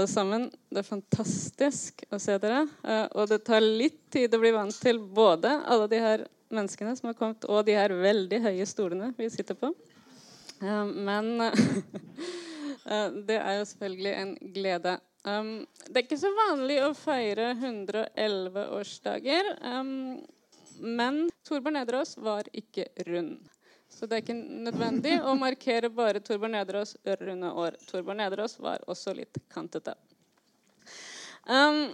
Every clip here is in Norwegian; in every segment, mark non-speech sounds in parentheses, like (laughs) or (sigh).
alle sammen. Det er fantastisk å se dere. Eh, og det tar litt tid å bli vant til både alle de her menneskene som har kommet, og de her veldig høye stolene vi sitter på. Eh, men (laughs) eh, det er jo selvfølgelig en glede. Det er ikke så vanlig å feire 111-årsdager. Um, men Torbjørn Nedreås var ikke rund. Så det er ikke nødvendig å markere bare Torbjørn Nedreås runde år. Torbjørn Nedreås var også litt kantete. Um,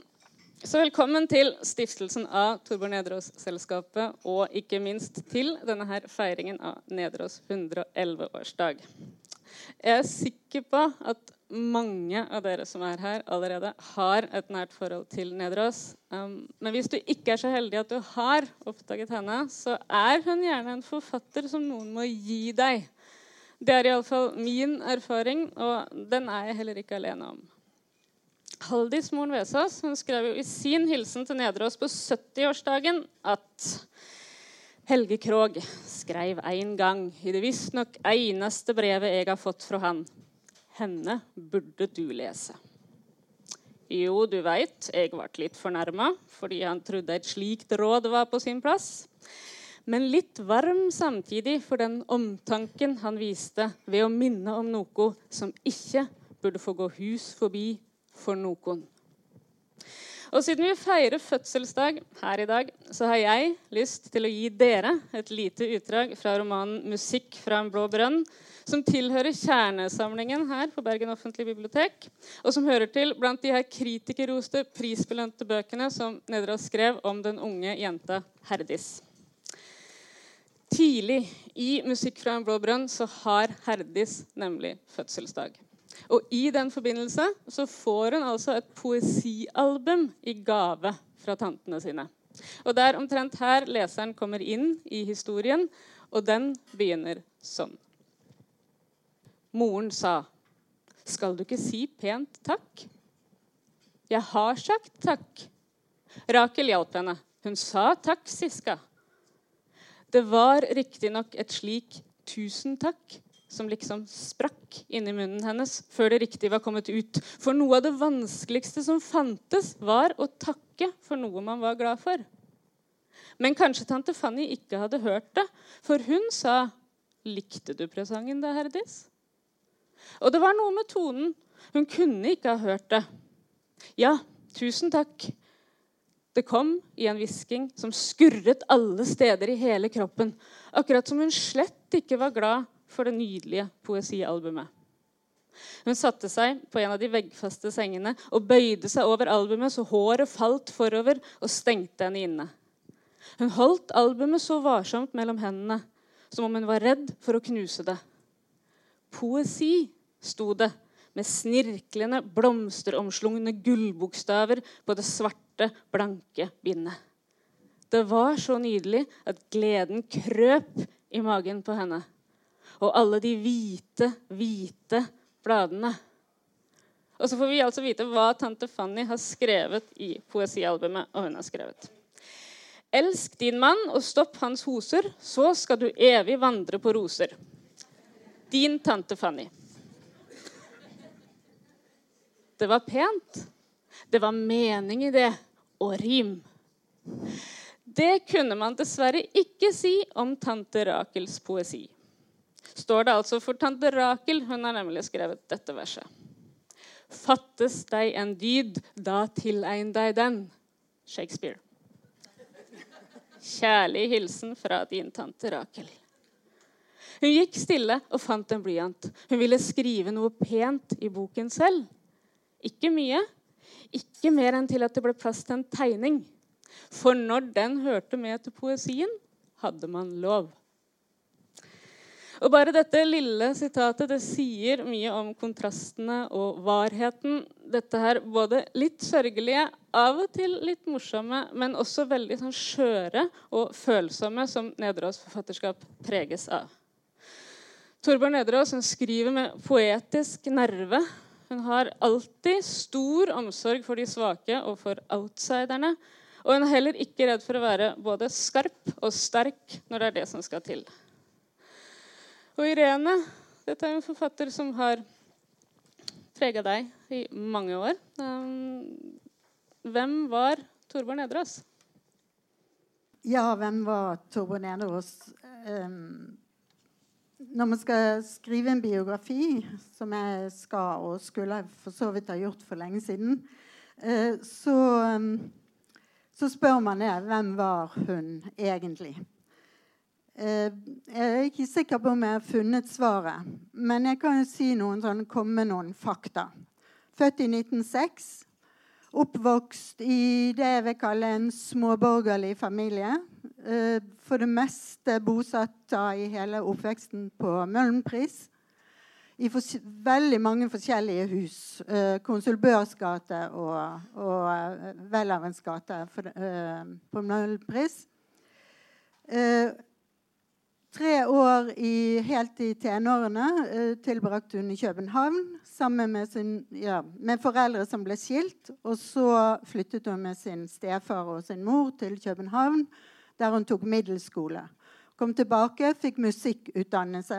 så velkommen til stiftelsen av Torbjørn Nedreås-selskapet, og ikke minst til denne her feiringen av Nedreås 111-årsdag. Jeg er sikker på at mange av dere som er her, allerede har et nært forhold til Nedreås. Um, men hvis du ikke er så heldig at du har oppdaget henne, så er hun gjerne en forfatter som noen må gi deg. Det er iallfall min erfaring, og den er jeg heller ikke alene om. Haldis Moren Vesaas hun skrev jo i sin hilsen til Nedreås på 70-årsdagen at Helge Krog skrev en gang i det visstnok eneste brevet jeg har fått fra han henne burde du lese. Jo, du veit, jeg ble litt fornærma fordi han trodde et slikt råd var på sin plass. Men litt varm samtidig for den omtanken han viste ved å minne om noe som ikke burde få gå hus forbi for noen. Og Siden vi feirer fødselsdag her i dag, så har jeg lyst til å gi dere et lite utdrag fra romanen 'Musikk fra en blå brønn', som tilhører kjernesamlingen her på Bergen offentlige bibliotek, og som hører til blant de her kritikerroste, prisbelønte bøkene som Nedreås skrev om den unge jenta Herdis. Tidlig i 'Musikk fra en blå brønn' så har Herdis nemlig fødselsdag. Og I den forbindelse så får hun altså et poesialbum i gave fra tantene sine. Og Det er omtrent her leseren kommer inn i historien, og den begynner sånn. Moren sa, 'Skal du ikke si pent takk?' 'Jeg har sagt takk.' Rakel hjalp henne. Hun sa takk, Siska. Det var riktignok et slik 'tusen takk' som liksom sprakk inni munnen hennes før det riktig var kommet ut. For noe av det vanskeligste som fantes, var å takke for noe man var glad for. Men kanskje tante Fanny ikke hadde hørt det, for hun sa 'Likte du presangen da, Herdis?' Og det var noe med tonen. Hun kunne ikke ha hørt det. Ja, tusen takk. Det kom i en hvisking som skurret alle steder i hele kroppen. Akkurat som hun slett ikke var glad for det nydelige poesialbumet. Hun satte seg på en av de veggfaste sengene og bøyde seg over albumet så håret falt forover og stengte henne inne. Hun holdt albumet så varsomt mellom hendene, som om hun var redd for å knuse det. Poesi, sto det med snirklende, blomsteromslungne gullbokstaver på det svarte, blanke bindet. Det var så nydelig at gleden krøp i magen på henne. Og alle de hvite, hvite bladene. Og så får vi altså vite hva tante Fanny har skrevet i poesialbumet. Og hun har skrevet Elsk din mann og stopp hans hoser, så skal du evig vandre på roser. Din tante Fanny. Det var pent. Det var mening i det. Og rim. Det kunne man dessverre ikke si om tante Rakels poesi. Står det altså for tante Rakel. Hun har nemlig skrevet dette verset. Fattes deg en dyd, da tilegn deg den. Shakespeare. Kjærlig hilsen fra din tante Rakel. Hun gikk stille og fant en blyant. Hun ville skrive noe pent i boken selv. Ikke mye. Ikke mer enn til at det ble plass til en tegning. For når den hørte med til poesien, hadde man lov. Og Bare dette lille sitatet det sier mye om kontrastene og varheten. Dette her både litt sørgelige, av og til litt morsomme, men også veldig sånn skjøre og følsomme som Nedreås forfatterskap preges av. Torbjørn Nedreås skriver med poetisk nerve. Hun har alltid stor omsorg for de svake og for outsiderne. Og hun er heller ikke redd for å være både skarp og sterk når det er det som skal til. Og Irene dette er en forfatter som har prega deg i mange år. Um, hvem var Torbjørn Nedreås? Ja, hvem var Torbjørn Nedreås? Um, når man skal skrive en biografi, som jeg skal og skulle for så vidt ha gjort for lenge siden, uh, så, um, så spør man det. Hvem var hun egentlig? Uh, jeg er ikke sikker på om jeg har funnet svaret, men jeg kan jo si noen sånn, komme med noen fakta. Født i 1906 oppvokst i det jeg vil kalle en småborgerlig familie. Eh, for det meste bosatt i hele oppveksten på Møhlenpris. I veldig mange forskjellige hus. Eh, Konsul Børs gate og, og eh, Welhavens gate på Møhlenpris. Tre år i, helt i tenårene tilbrakte hun i København sammen med, sin, ja, med, foreldre som ble skilt. Og så flyttet hun med sin stefar og sin mor til København, der hun tok middelskole. Kom tilbake, fikk musikkutdannelse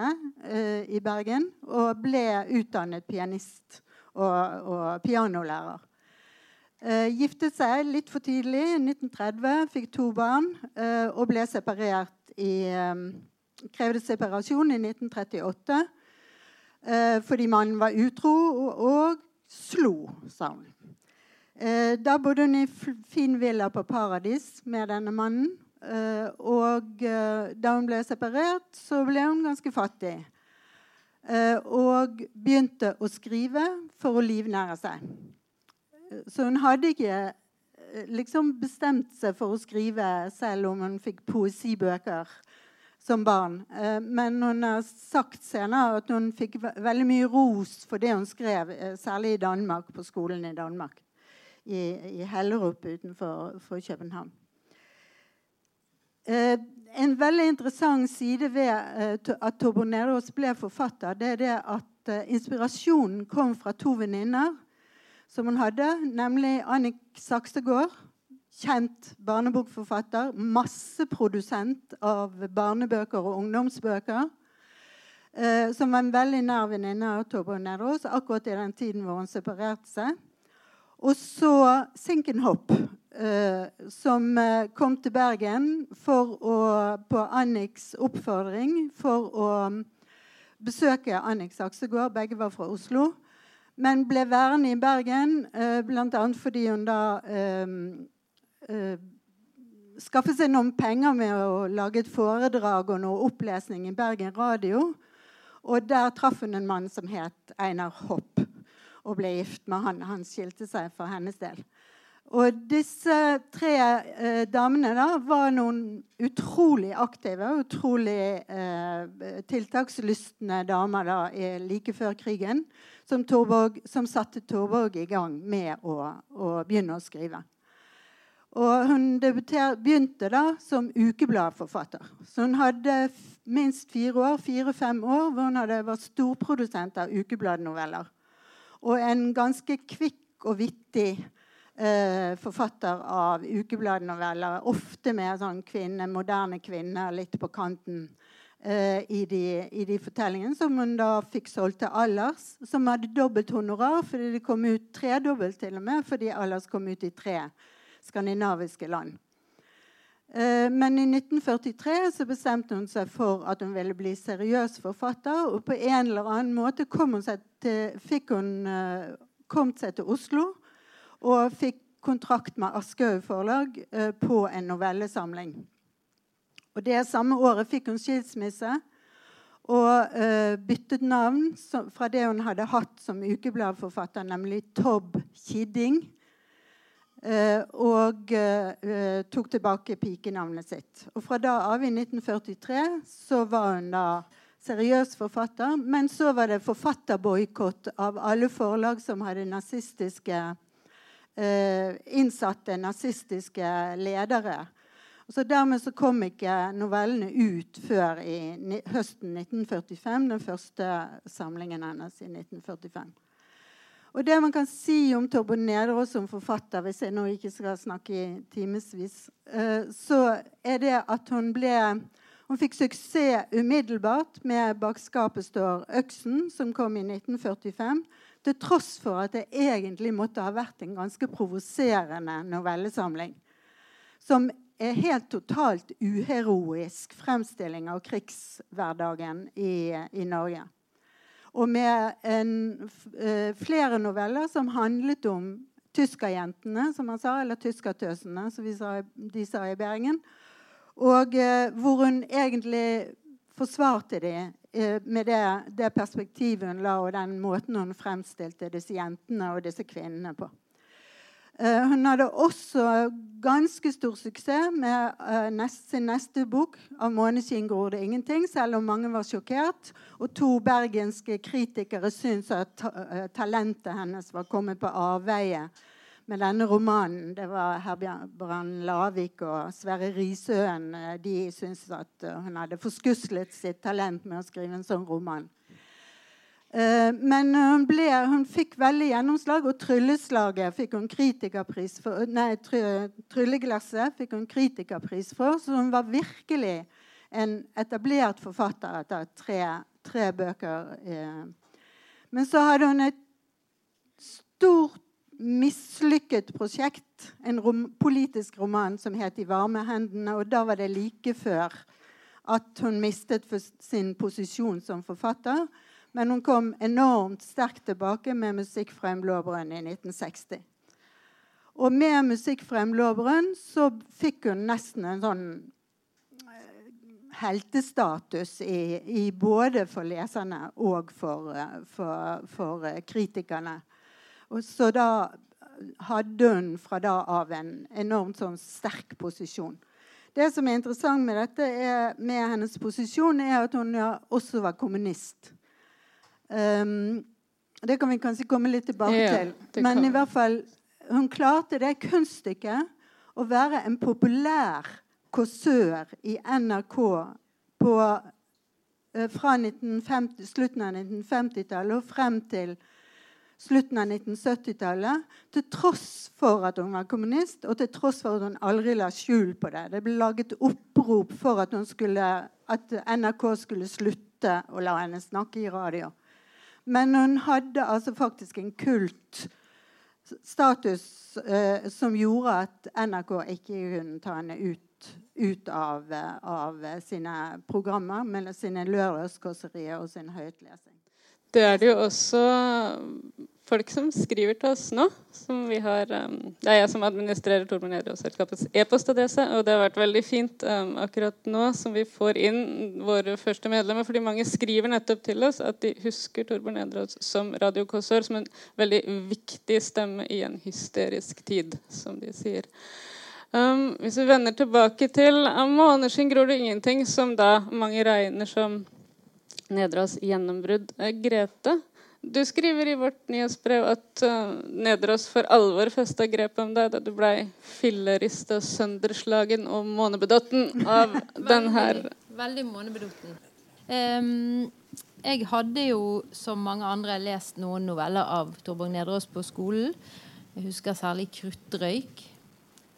eh, i Bergen og ble utdannet pianist og, og pianolærer. Eh, giftet seg litt for tidlig, i 1930, fikk to barn eh, og ble separert i eh, krevde separasjon i 1938 eh, fordi mannen var utro og, og slo, sa hun. Eh, da bodde hun i fin villa på Paradis med denne mannen. Eh, og eh, da hun ble separert, så ble hun ganske fattig. Eh, og begynte å skrive for å livnære seg. Så hun hadde ikke liksom bestemt seg for å skrive selv om hun fikk poesibøker som barn. Men hun har sagt senere at hun fikk veldig mye ros for det hun skrev, særlig i Danmark, på skolen i Danmark. I, i Hellerup utenfor København. Eh, en veldig interessant side ved at Torboneros ble forfatter, det er det at inspirasjonen kom fra to venninner som hun hadde, nemlig Annik Saksegård kjent barnebokforfatter, masseprodusent av barnebøker og ungdomsbøker. Eh, som var en veldig nær venninne av Torboneros akkurat i den tiden hvor hun separerte seg. Og så Sinkenhopp, eh, som eh, kom til Bergen å, på Anniks oppfordring for å besøke Annik Saksegård. Begge var fra Oslo. Men ble værende i Bergen eh, bl.a. fordi hun da eh, eh, skaffet seg noen penger med å lage et foredrag og noe opplesning i Bergen Radio. Og der traff hun en mann som het Einar Hopp, og ble gift med han. Han skilte seg for hennes del. Og disse tre eh, damene da, var noen utrolig aktive, utrolig eh, tiltakslystne damer da, like før krigen, som, Torborg, som satte Torborg i gang med å, å begynne å skrive. Og hun begynte da som ukebladforfatter. Så hun hadde minst fire år, fire-fem år hvor hun hadde vært storprodusent av ukebladnoveller. Og en ganske kvikk og vittig forfatter av ukebladnoveller. Ofte med sånn kvinne, moderne kvinner litt på kanten eh, i, de, i, de, fortellingene. Som hun da fikk solgt til Allers, som hadde dobbelt honorar fordi det kom ut tredobbelt til og med, fordi Allers kom ut i tre skandinaviske land. Eh, men i 1943 så bestemte hun seg for at hun ville bli seriøs forfatter. Og på en eller annen måte kom hun til, fikk hun uh, kommet seg til Oslo og fikk kontrakt med Aschehoug forlag eh, på en novellesamling. Og Det samme året fikk hun skilsmisse og eh, byttet navn som, fra det hun hadde hatt som ukebladforfatter, nemlig Tobb Kidding, eh, og uh, tok tilbake pikenavnet sitt. Og Fra da av, i 1943, så var hun da seriøs forfatter. Men så var det forfatterboikott av alle forlag som hadde nazistiske innsatte nazistiske ledere. Så Dermed så kom ikke novellene ut før i høsten 1945. Den første samlingen hennes i 1945. Og det man kan si om Torbjørn Nederås som forfatter, hvis jeg nå ikke skal snakke i timevis, uh, så er det at hun ble Hun fikk suksess umiddelbart med 'Bak skapet står øksen', som kom i 1945. Til tross for at det egentlig måtte ha vært en ganske provoserende novellesamling. Som er helt totalt uheroisk fremstilling av krigshverdagen i, i Norge. Og med en, uh, flere noveller som handlet om tyskerjentene, som han sa, eller tyskertøsene, som sa, de sa i Bergen. Og eh, hvor hun egentlig forsvarte de uh, med det, det, perspektivet hun la, og den måten hun fremstilte disse jentene og disse kvinnene på. Uh, hun hadde også ganske stor suksess med nest, sin neste bok, 'Av måneskinn gror det ingenting', selv om mange var sjokkert. Og to bergenske kritikere syntes at ta, talentet hennes var kommet på avveie med denne romanen. Det var Herbjørn Lavik og Sverre Risøen. De syntes at hun hadde forskuslet sitt talent med å skrive en sånn roman. Eh, men hun, ble, hun, fikk veldig gjennomslag, og 'Trylleslaget' fikk hun kritikerpris for. Nei, 'Trylleglasset' fikk hun kritikerpris for, så hun var virkelig en etablert forfatter etter tre, tre bøker. Eh. Men så hadde hun et stort, mislykket prosjekt, en rom, politisk roman som het 'I varme hendene', og da var det like før at hun mistet sin posisjon som forfatter. Men hun kom enormt sterkt tilbake med 'Musikk fra en blå brønn' i 1960. Og med 'Musikk fra en blå brønn' så fikk hun nesten en sånn eh, heltestatus i, i både for leserne og for, eh, for, for eh, kritikerne. Og så da hadde hun fra da av en enormt sånn sterk posisjon. Det som er interessant med dette er, med hennes posisjon, er at hun også var kommunist. Um, det kan vi kanskje komme litt tilbake ja, til. Men i hvert fall, hun klarte det kunststykket å være en populær kåsør i NRK på, uh, fra 1950, slutten av 1950-tallet og frem til slutten av 1970-tallet, til tross for at hun var kommunist, og til tross for at hun aldri la skjul på det. Det ble laget opprop for at, skulle, at NRK skulle slutte å la henne snakke i radio. Men hun hadde altså faktisk en kult status eh, som gjorde at NRK ikke kunne ta henne ut, ut av, av, sine programmer, med sine lørdagskåserier og sin høytlesing. Det er det jo også folk som skriver til oss nå. Har, um, det er jeg som administrerer Torbjørn Edrås-selskapets e-postadresse. Og det har vært veldig fint um, akkurat nå som vi får inn våre første medlemmer. Fordi mange skriver nettopp til oss at de husker Torbjørn Edrås som radiokåsør som en veldig viktig stemme i en hysterisk tid, som de sier. Um, hvis vi vender tilbake til Av måneskinn gror det ingenting, som da mange regner som Nedras gjennombrudd. Eh, Grete, du skriver i vårt nyhetsbrev at uh, Nedros for alvor festa grep om deg da du blei fillerista, sønderslagen og månebedotten av (laughs) den her Veldig månebedotten. Um, jeg hadde jo, som mange andre, lest noen noveller av Torborg Nedros på skolen. Jeg husker særlig 'Kruttrøyk'.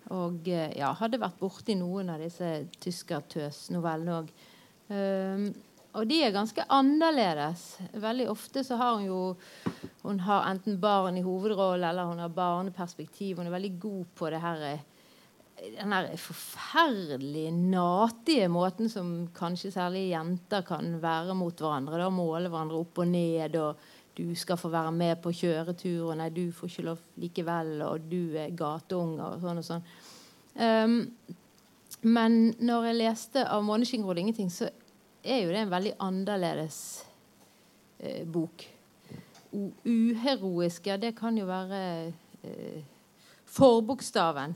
Og eh, ja, hadde vært borti noen av disse tyskertøs-novellene òg. Um, og de er ganske annerledes. Veldig ofte så har hun jo Hun har enten barn i hovedrollen eller hun har barneperspektiv. Hun er veldig god på det her den her forferdelig natige måten som kanskje særlig jenter kan være mot hverandre. da Måle hverandre opp og ned. og du skal få være med på kjøretur, og nei, du får ikke lov likevel, og du er gateunge, og sånn og sånn. Um, men når jeg leste av 'Måneskinn gror ingenting', så er jo det en veldig annerledes eh, bok. Uheroisk, ja, det kan jo være eh, forbokstaven.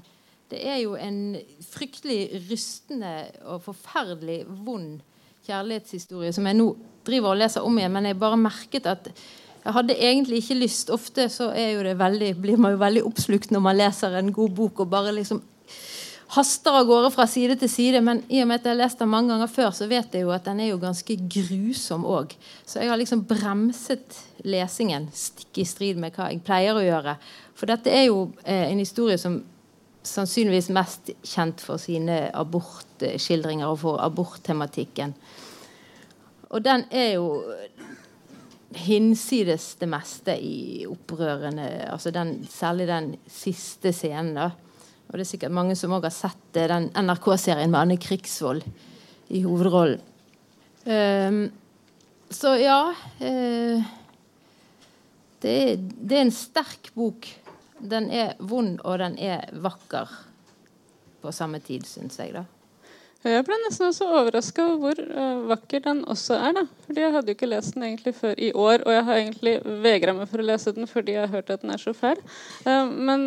Det er jo en fryktelig rystende og forferdelig vond kjærlighetshistorie som jeg nå driver og leser om igjen, men jeg bare merket at jeg hadde egentlig ikke lyst. Ofte så veldig, blir man jo veldig oppslukt når man leser en god bok og bare liksom haster av gårde fra side til side. Men i og med at jeg har lest den mange ganger før, så vet jeg jo at den er jo ganske grusom òg. Så jeg har liksom bremset lesingen, stikk i strid med hva jeg pleier å gjøre. For dette er jo eh, en historie som sannsynligvis mest kjent for sine abortskildringer og for aborttematikken. Og den er jo hinsides det meste i opprørende altså den, Særlig den siste scenen. da. Og det er sikkert mange som også har sett den NRK-serien med Anne Krigsvold i hovedrollen. Um, så ja uh, det, er, det er en sterk bok. Den er vond, og den er vakker på samme tid, syns jeg. da. Jeg ble nesten også overraska over hvor uh, vakker den også er. da. Fordi Jeg hadde jo ikke lest den egentlig før i år, og jeg har egentlig vegra meg for å lese den fordi jeg har hørt at den er så fæl. Uh, men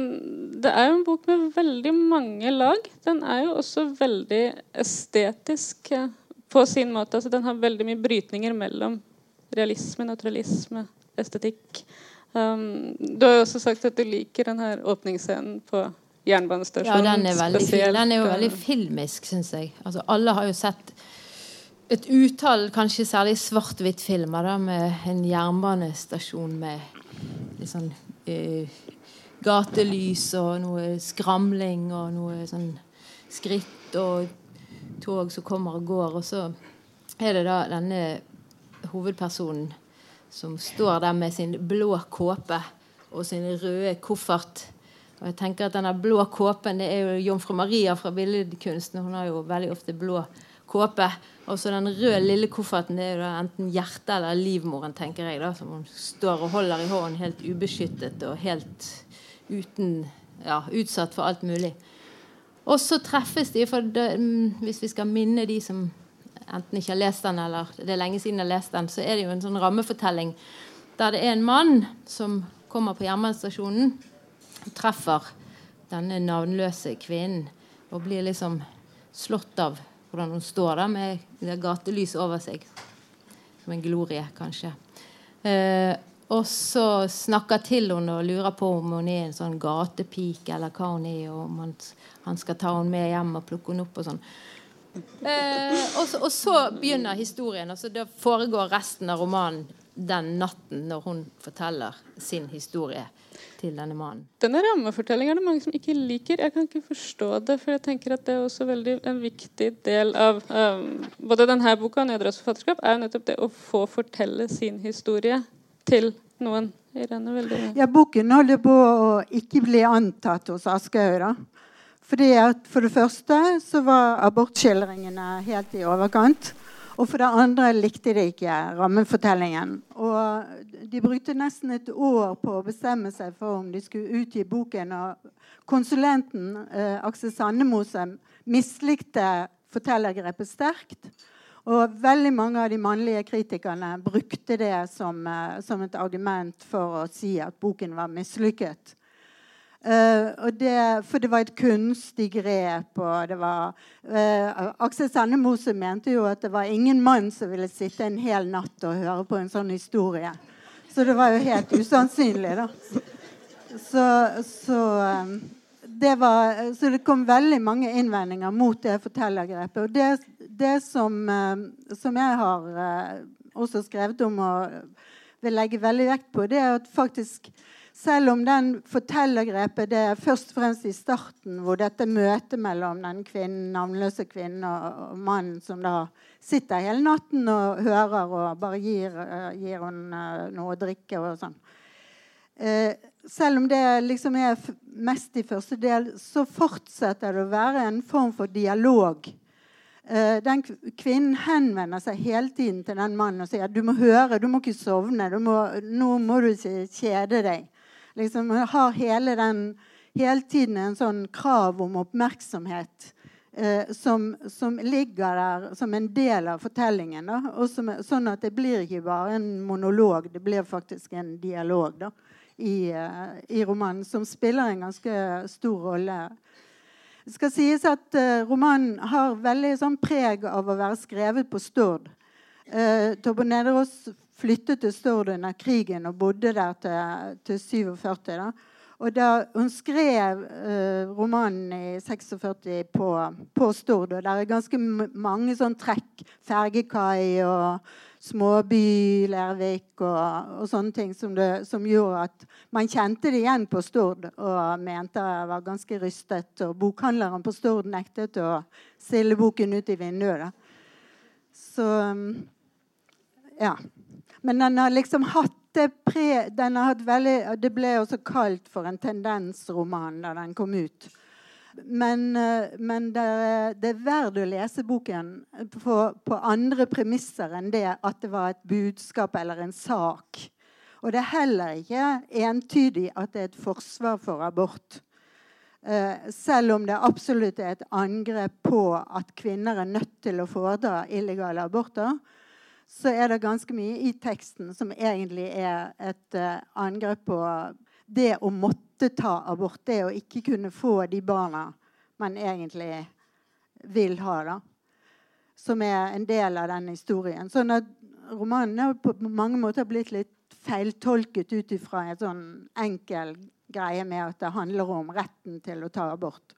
det er jo en bok med veldig mange lag. Den er jo også veldig estetisk uh, på sin måte. Altså, den har veldig mye brytninger mellom realisme, naturalisme, estetikk. Du har jo også sagt at du liker den her åpningsscenen på jernbanestasjonen. Ja, den er, veldig, den er jo veldig filmisk, syns jeg. Altså, alle har jo sett et utall, kanskje særlig svart-hvitt-filmer, med en jernbanestasjon med litt sånn uh, gatelys og noe skramling og noe sånn skritt og tog som kommer og går. Og så er det da denne hovedpersonen som står der med sin blå kåpe og sin røde koffert og jeg tenker at denne blå kåpen det er jo Jomfru Maria fra billedkunsten. Hun har jo veldig ofte blå kåpe. Og så den røde lille kofferten det er jo enten hjertet eller livmoren, tenker jeg. da, Som hun står og holder i hånden helt ubeskyttet og helt uten ja, utsatt for alt mulig. Og så treffes de, for det, mm, hvis vi skal minne de som enten ikke har lest den, eller det er lenge siden de har lest den, så er det jo en sånn rammefortelling der det er en mann som kommer på jernbanestasjonen treffer denne navnløse kvinnen og blir liksom slått av hvordan hun står der med gatelys over seg. Som en glorie, kanskje. Eh, og så snakker til henne og lurer på om hun er en sånn gatepike, eller hva hun er, og om han, han skal ta henne med hjem og plukke henne opp og sånn. Eh, og, så, og, så, begynner historien. altså Da foregår resten av romanen den natten når hun forteller sin historie til denne mannen. Denne rammefortellingen er det mange som ikke liker. Jeg kan ikke forstå det, for jeg tenker at det er også veldig en viktig del av um, både denne boka og Nedras forfatterskap er jo nettopp det å få fortelle sin historie til noen. Veldig... Ja, boken holder på å ikke bli antatt hos Aschehoug. Fordi at For det første så var abortskildringene helt i overkant. Og for det andre likte de ikke rammefortellingen. Og de brukte nesten et år på å bestemme seg for om de skulle utgi boken. Og konsulenten eh, Aksel Sandemose mislikte fortellergrepet sterkt. Og veldig mange av de mannlige kritikerne brukte det som, eh, som et argument for å si at boken var mislykket. Uh, det, for det var et kunstig grep. og det var, uh, Aksel Sandemose mente jo at det var ingen mann som ville sitte en hel natt og høre på en sånn historie. Så det var jo helt usannsynlig, da. Så, så, um, det var, så det kom veldig mange innvendinger mot det fortellergrepet. Og det, det som, som, jeg har også skrevet om og vil legge veldig vekt på, det er at faktisk selv om den fortellergrepet det er først og fremst i starten, hvor dette møtet mellom den kvinnen, navnløse kvinnen og, mannen som da sitter hele natten og hører og bare gir, uh, gir hun uh, noe å drikke og sånn. Uh, selv om det liksom er mest i første del, så fortsetter det å være en form for dialog. Den kvinnen henvender seg hele tiden til den mannen og sier du må høre, du må ikke sovne. Må, nå må du ikke kjede deg liksom har hele, den, hele tiden en sånn krav om oppmerksomhet eh, som, som, ligger der som en del av fortellingen. Da, og som, sånn at det blir ikke bare en monolog, det blir faktisk en dialog da, i, eh, i romanen, som spiller en ganske stor rolle. Det skal sies at eh, romanen har veldig sånn preg av å være skrevet på Stord. Eh, flyttet til Stord under krigen og bodde der til, til 47. Da. Og da hun skrev uh, romanen i 46 på, på Stord, og det er ganske mange sånn trekk. Fergekai og småby, Lervik og, og sånne ting som, det, som, gjorde at man kjente det igjen på Stord og mente det var ganske rystet. Og bokhandleren på Stord nektet å stille boken ut i vinduet. Da. Så ja. Men den har liksom hatt det pre... Den har hatt veldig, det ble også kalt for en tendensroman da den kom ut. Men, eh, men det, er, det, er verdt å lese boken på, på, andre premisser enn det at det var et budskap eller en sak. Og det er heller ikke entydig at det er et forsvar for abort. Uh, selv om det absolutt er et angrep på at kvinner er nødt til å foreta illegale aborter, så er det ganske mye i teksten som egentlig er et uh, angrep på det å måtte ta abort. Det å ikke kunne få de barna man egentlig vil ha. da. Som er en del av den historien. Sånn at romanen er på mange måter blitt litt feiltolket ut ifra en sånn enkel greie med at det handler om retten til å ta abort.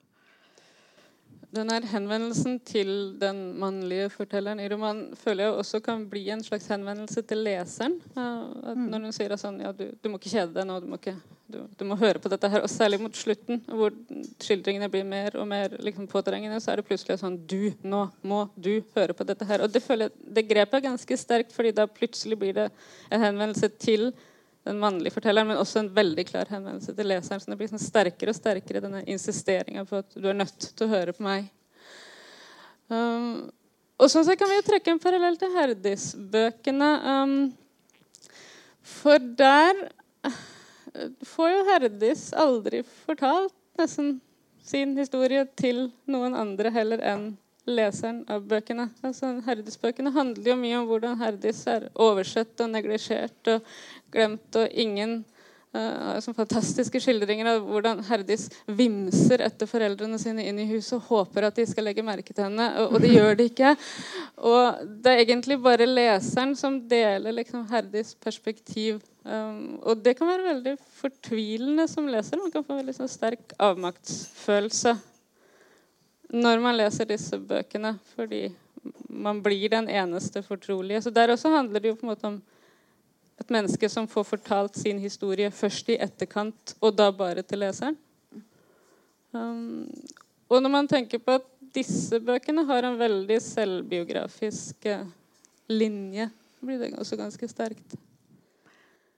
Denne henvendelsen til den mannlige fortelleren i romanen føler jeg også kan bli en slags henvendelse til leseren. At når hun sier sånn, ja, du, du, må ikke kjede deg nå, du må, ikke, du, du må, høre på dette her. Og særlig mot slutten, hvor skildringene blir mer og mer liksom, påtrengende, så er det plutselig sånn Du, nå må du høre på dette her. Og det, føler jeg, det grepet er ganske sterkt, fordi da plutselig blir det en henvendelse til den mannlige fortelleren, men også en veldig klar henvendelse til leseren. Så det blir sånn sterkere og sterkere denne insisteringa på at du er nødt til å høre på meg. Um, og sånn sett kan vi jo trekke en parallell til Herdis-bøkene. Um, for der uh, får jo Herdis aldri fortalt nesten sin historie til noen andre heller enn leseren av bøkene. Altså, Herdis-bøkene handler jo mye om hvordan Herdis er oversett og neglisjert og glemt, og ingen uh, har fantastiske skildringer av hvordan Herdis vimser etter foreldrene sine inn i huset og håper at de skal legge merke til henne, og, og det gjør de ikke. Og det er egentlig bare leseren som deler liksom, Herdis perspektiv. Um, og det kan være veldig fortvilende som leser. Man kan få en veldig sånn, sterk avmaktsfølelse når man leser disse bøkene, fordi man blir den eneste fortrolige. Så Der også handler det jo på en måte om et menneske som får fortalt sin historie først i etterkant, og da bare til leseren. Um, og når man tenker på at disse bøkene har en veldig selvbiografisk eh, linje, blir det også ganske sterkt.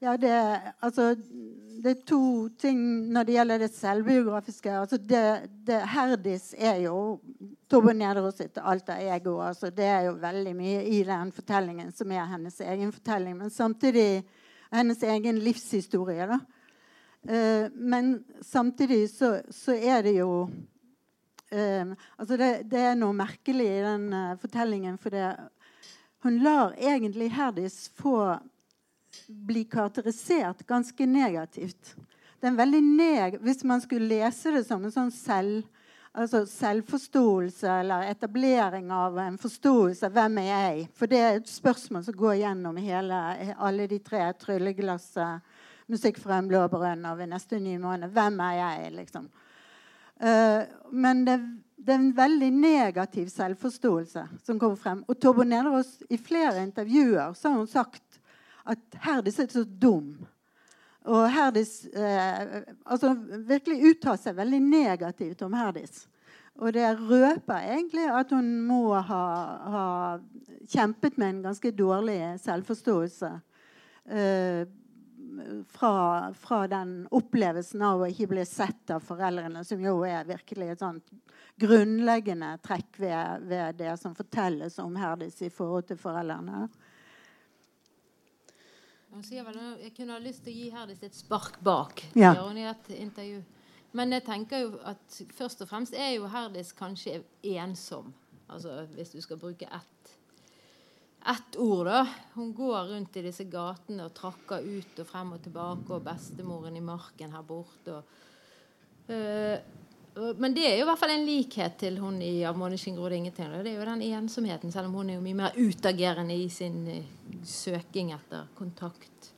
Ja, det, altså, det, er to ting når det gjelder det selvbiografiske. Altså det, det, Herdis er jo Tobbe Nederås sitt alter ego. Altså det er jo veldig mye i den fortellingen som er hennes egen fortelling. Men samtidig hennes egen livshistorie. da. Uh, men samtidig så, så, er det jo uh, altså det, det, er noe merkelig i den uh, fortellingen. For det, hun lar egentlig Herdis få bli karakterisert ganske negativt. Det er veldig neg Hvis man skulle lese det som en sånn selv, altså selvforståelse eller etablering av en forståelse av hvem er jeg For det er et spørsmål som går gjennom hele, alle de tre trylleglasset, musikk fra en blå brønn og ved neste nye måned. Hvem er jeg, liksom? Uh, men det, det, er en veldig negativ selvforståelse som kommer frem. Og Torbo Nederås i flere intervjuer så har hun sagt at Herdis er så dum. Og Herdis eh, altså virkelig uttaler seg veldig negativt om Herdis. Og det røper egentlig at hun må ha, ha kjempet med en ganske dårlig selvforståelse. Eh, fra, fra, den opplevelsen av å ikke bli sett av foreldrene, som jo er virkelig et sånt grunnleggende trekk ved, ved det som fortelles om Herdis i forhold til foreldrene. Hun sier vel jeg kunne ha lyst til å gi Herdis et spark bak. Ja. hun i et intervju. Men jeg tenker jo at først og fremst er jo Herdis kanskje ensom. Altså hvis du skal bruke ett, ett ord, da. Hun går rundt i disse gatene og trakker ut og frem og tilbake, og bestemoren i marken her borte. og øh, men det er jo i hvert fall en likhet til hun i 'Av måneskin gror det ingenting'. Det er jo den ensomheten, selv om hun er jo mye mer utagerende i sin uh, søking etter kontakt.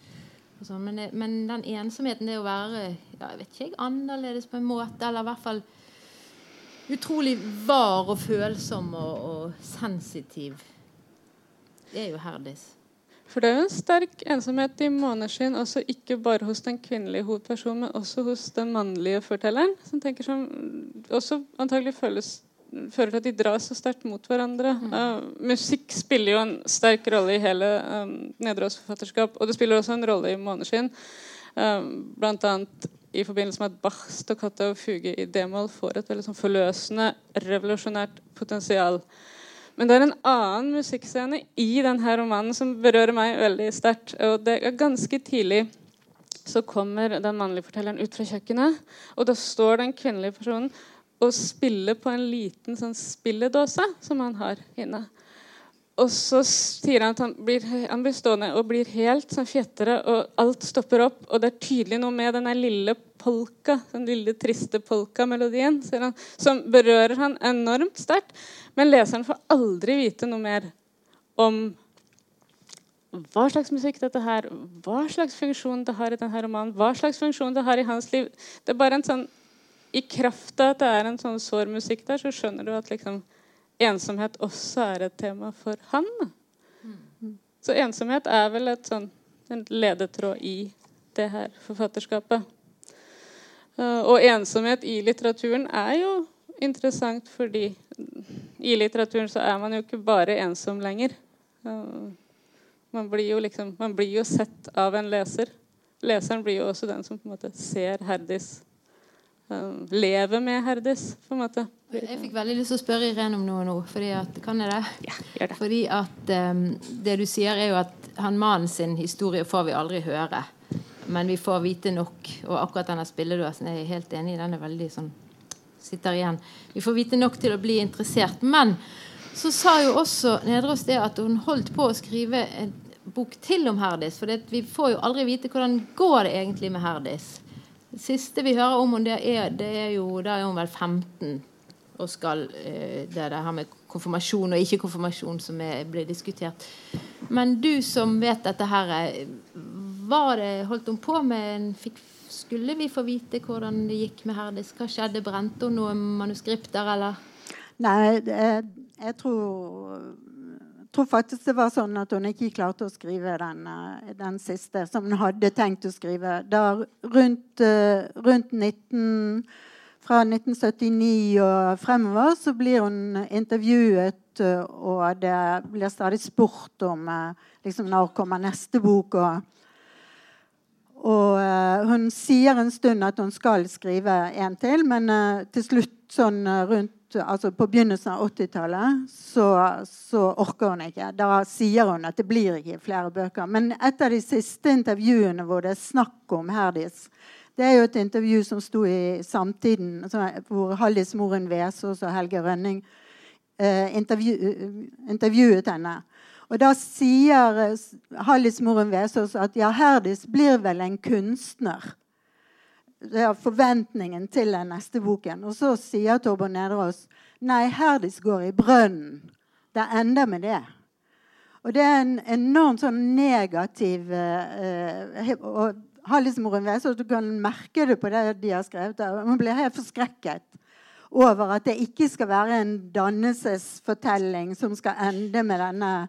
Sånn. Men, eh, men, den ensomheten, det å være ja, jeg vet ikke annerledes på en måte, eller i hvert fall utrolig var og følsom og, og sensitiv, det er jo Herdis. For det er jo en sterk ensomhet i måneskinn, også ikke bare hos den kvinnelige hovedpersonen, men også hos den mannlige fortelleren. Som tenker som også antagelig føles fører til at de dras så sterkt mot hverandre. Uh, musikk spiller jo en sterk rolle i hele um, Nedreås forfatterskap, og det spiller også en rolle i 'Måneskinn'. Um, annet i forbindelse med at Bach, staccato og fuge i d-moll får et veldig sånn forløsende, revolusjonært potensial. Men det er en annen musikkscene i denne romanen som berører meg veldig sterkt. Og det er ganske tidlig så kommer den mannlige fortelleren ut fra kjøkkenet, og da står den kvinnelige personen og spiller på en liten sånn spilledåse som han har inne. Og så sier han at han blir, han blir stående og blir helt sånn fjettere, og alt stopper opp. Og det er tydelig noe med denne lille polka, den lille triste polka-melodien, som berører han enormt sterkt. Men leseren får aldri vite noe mer om hva slags musikk dette her, hva slags funksjon det har i denne romanen, hva slags funksjon det har i hans liv. Det er bare en sånn, I kraft av at det er en sånn sår musikk der, så skjønner du at liksom, ensomhet også er et tema for han. Mm. Så ensomhet er vel et sånn, en ledetråd i det her forfatterskapet. Uh, og ensomhet i litteraturen er jo interessant fordi i litteraturen så er man jo ikke bare ensom lenger. Uh, man blir, jo liksom, man blir jo sett av en leser. Leseren blir jo også den som på en måte ser Herdis. Um, lever med Herdis, på en måte. Jeg fikk veldig lyst til å spørre Irene om noe nå. Fordi at, kan jeg det? Ja, gjør det. Fordi at um, det du sier, er jo at han mannen sin historie får vi aldri høre. Men vi får vite nok. Og akkurat denne spilledåsen er jeg helt enig i. Den er veldig sånn sitter igjen. Vi får vite nok til å bli interessert. Men så sa jo også Nedreås det at hun holdt på å skrive en bok til om Herdis. For vi får jo aldri vite hvordan går det egentlig med Herdis. Det siste vi hører om henne, det det er jo Da er hun vel 15 og skal eh, Det er her med konfirmasjon og ikke-konfirmasjon som er, blir diskutert. Men du som vet dette her, var det holdt hun på med fikk, Skulle vi få vite hvordan det gikk med Herdis? Hva skjedde? Brente hun noen manuskripter, eller? Nei, jeg, jeg tror tror faktisk det var sånn at hun ikke klarte å skrive den, eh, den siste som hun hadde tenkt å skrive. Da rundt, eh, rundt 19, Fra 1979 og fremover så blir hun intervjuet, eh, og det blir stadig spurt om liksom, når kommer neste bok. og og uh, hun sier en stund at hun skal skrive en til, men til slutt sånn rundt altså på begynnelsen av 80-tallet, så, så, orker hun ikke. Da sier hun at det blir ikke flere bøker. Men et av de siste intervjuene hvor det er snakk om Herdis, det er jo et intervju som sto i Samtiden, hvor Hallis Moren Vesaas og Helge Rønning eh, intervju, intervjuet henne. Og da sier eh, Hallis Moren Vesaas at ja, Herdis blir vel en kunstner det er forventningen til den neste boken. Og så sier Torbjørn Nedreås nei, Herdis går i brønnen. Det ender med det. Og det er en enormt sånn negativ eh, og rundt ved, så du kan merke det på det de har skrevet. Man blir helt forskrekket over at det ikke skal være en dannelsesfortelling som skal ende med denne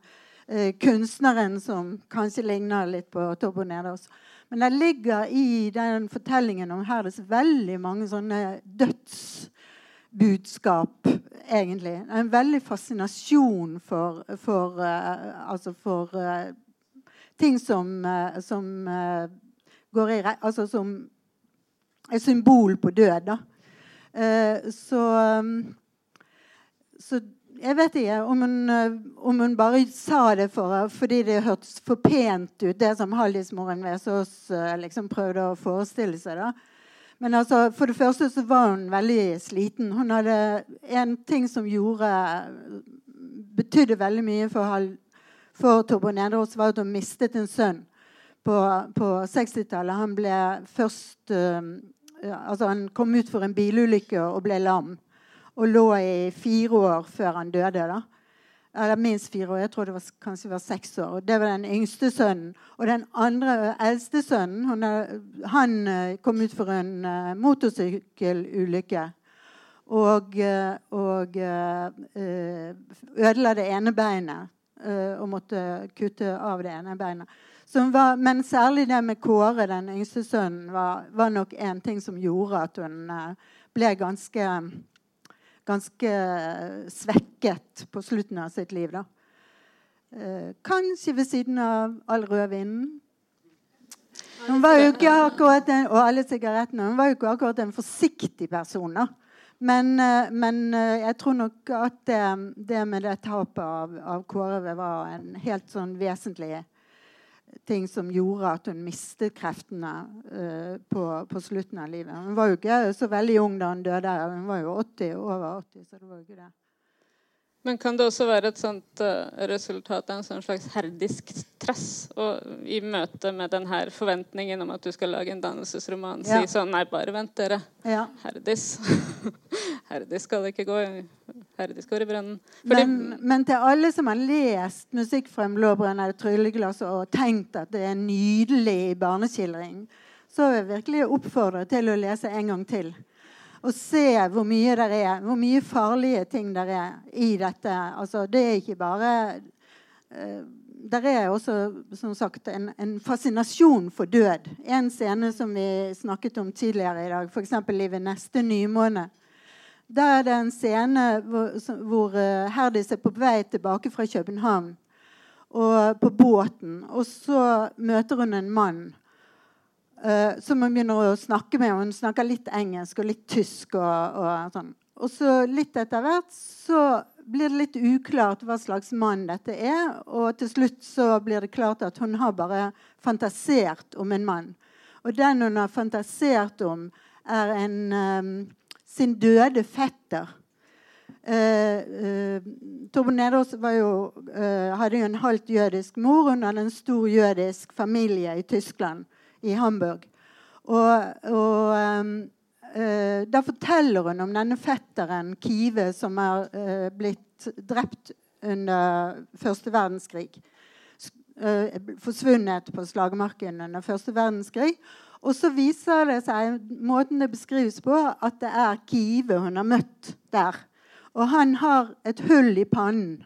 eh, kunstneren som kanskje ligner litt på Torbo Nedreås. Men det ligger i den fortellingen om Herdes veldig mange sånne dødsbudskap, egentlig. En veldig fascinasjon for, for uh, Altså for uh, ting som, uh, som går i Altså som er symbol på død, da. så, um, så jeg vet ikke om hun, eh, om hun, bare sa det for, fordi det hørtes for pent ut, det som Hallismoren Vesaas eh, liksom prøvde å forestille seg. da. Men altså, for det første så var hun veldig sliten. Hun hadde en ting som gjorde betydde veldig mye for, for Torbjørn Nederås, var at hun mistet en sønn på, på 60-tallet. Han ble først uh, altså Han kom ut for en bilulykke og ble lam og lå i fire år før han døde. da. Eller minst fire år. Jeg tror det var, kanskje var seks år. Det var den yngste sønnen. Og den andre eldste sønnen han, han eh, kom ut for en uh, motorsykkelulykke. Og, uh, og ødela det ene beinet. og måtte kutte av det ene beinet. Var, men særlig det med Kåre, den yngste sønnen, var, var nok en ting som gjorde at hun ble ganske ganske svekket på slutten av sitt liv. da. Eh, kanskje ved siden av all rødvinen. Hun var jo ikke akkurat en, og alle sigarettene. Hun var jo ikke akkurat en forsiktig person. da. Men, eh, men eh, jeg tror nok at det, det med det tapet av, av Kåre var en helt sånn vesentlig ting som gjorde at hun mistet kreftene uh, på, på, slutten av livet. Hun var jo ikke så veldig ung da hun døde. Hun var jo 80, over 80. så det var jo ikke det. Men kan det også være et sånt uh, resultat av en sånn slags herdisk trass? Og i møte med denne forventningen om at du skal lage en dannelsesroman, ja. si sånn Nei, bare vent, dere. Ja. Herdis. (laughs) Herdis skal ikke gå. Herdis går i brønnen. Men, men, til alle som har lest musikk fra en blåbrønn eller trylleglass og tenkt at det er en nydelig barneskildring, så vil jeg virkelig oppfordre til å lese en gang til og se hvor mye det er, hvor mye farlige ting det er i dette. Altså, det er ikke bare uh, Det er også som sagt, en, en, fascinasjon for død. En scene som vi snakket om tidligere i dag, f.eks. i Ved neste nymåne. Der er det en scene hvor, hvor uh, Herdis er på vei tilbake fra København og på båten. Og så møter hun en mann Uh, som hun begynner å snakke med. Hun snakker litt engelsk og litt tysk. Og, og sånn. Og så litt etter hvert så blir det litt uklart hva slags mann dette er. Og til slutt så blir det klart at hun har bare fantasert om en mann. Og den hun har fantasert om, er en um, sin døde fetter. Uh, uh, Torben Nedås jo, uh, hadde jo en halvt jødisk mor. Hun hadde en stor jødisk familie i Tyskland i Hamburg. Og, og um, uh, forteller hun om denne fetteren Kive som er uh, blitt drept under første verdenskrig. Uh, forsvunnet på slagmarken under første verdenskrig. Og så viser det seg, måten det beskrives på, at det er Kive hun har møtt der. Og han har et hull i pannen.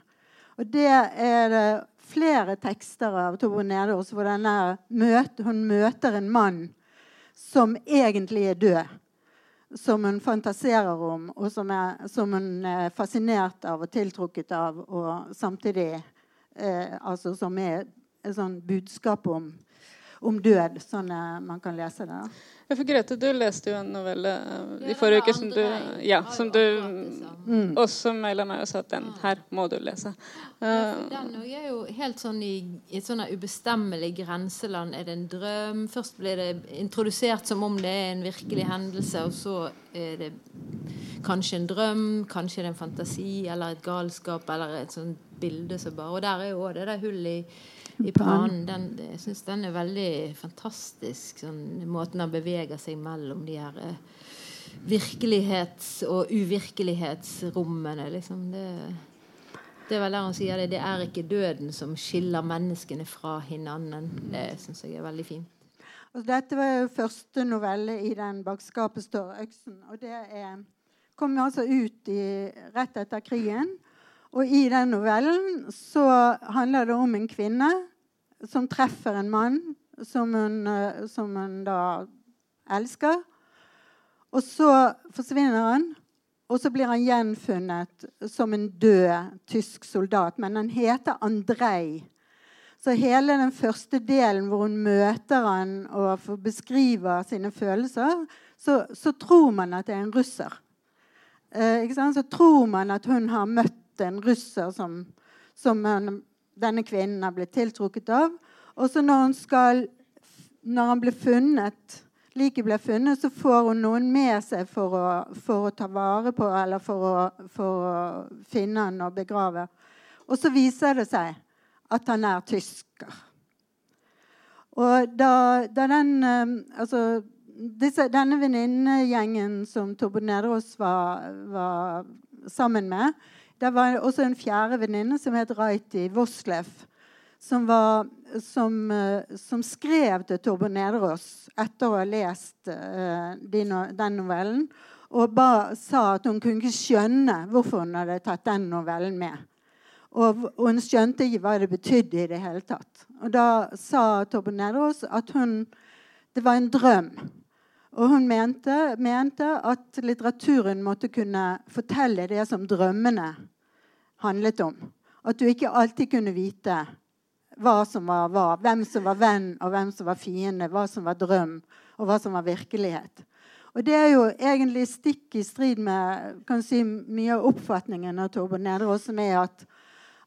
Og det er det flere tekster av Tove Nedaas hvor møter, hun møter en mann som egentlig er død. Som hun fantaserer om, og som, er, som hun er fascinert av og tiltrukket av. Og samtidig eh, altså, som er et sånn budskap om om død, sånn man kan lese det. Ja, for Grete, du leste jo en novelle uh, i forrige uke som du, ja, som du mm. også maila meg og sa at den her må du lese. Uh, den er jo helt sånn i, i et sånn ubestemmelig grenseland. Er det en drøm? Først blir det introdusert som om det er en virkelig hendelse, og så er det kanskje en drøm, kanskje det er en fantasi eller et galskap eller et sånt bilde som bare Og der er jo òg det der hullet i i (laughs) planen. Den, jeg syns den er veldig fantastisk. Sånn, måten han beveger seg mellom de her eh, virkelighets- og uvirkelighetsrommene. Liksom. Det, det er vel der han sier det. Det er ikke døden som skiller menneskene fra hverandre. Det syns jeg er veldig fint. Og dette var jo første novelle i den 'Bak skapet står øksen'. Og det er, kom altså ut i, rett etter krigen. Og i den novellen så handler det om en kvinne som treffer en mann som hun, eh, som hun da elsker. Og så forsvinner han, og så blir han gjenfunnet som en død tysk soldat. Men han heter Andrej. Så hele den første delen hvor hun møter han og beskriver sine følelser, så, så tror man at det er en russer. Eh, så tror man at hun har møtt en russer som, som denne kvinnen har blitt tiltrukket av. Og så når, når han blir funnet, liket blir funnet, så får hun noen med seg for å, for å ta vare på eller for å, for å finne han og begrave. Og så viser det seg at han er tysker. Og da, da den eh, Altså disse, denne venninnegjengen som Torbjørn Nederås var, var, sammen med, det var også en fjerde venninne som het Raiti Voslev, som, var, som, uh, som, skrev til Torben Nederås etter å ha lest uh, den novellen, og ba, sa at hun kunne ikke skjønne hvorfor hun hadde tatt den novellen med. Og, og hun skjønte ikke hva det betydde i det hele tatt. Og da sa Torben Nederås at hun, det var en drøm. Og hun mente, mente, at litteraturen måtte kunne fortelle det som drømmene handlet om. At du ikke alltid kunne vite hva som var hva. Hvem som var venn, og hvem som var fiende. Hva som var drøm, og hva som var virkelighet. Og Det er jo egentlig stikk i strid med si, mye av oppfatningen av Torbjørn Nedreås, som er at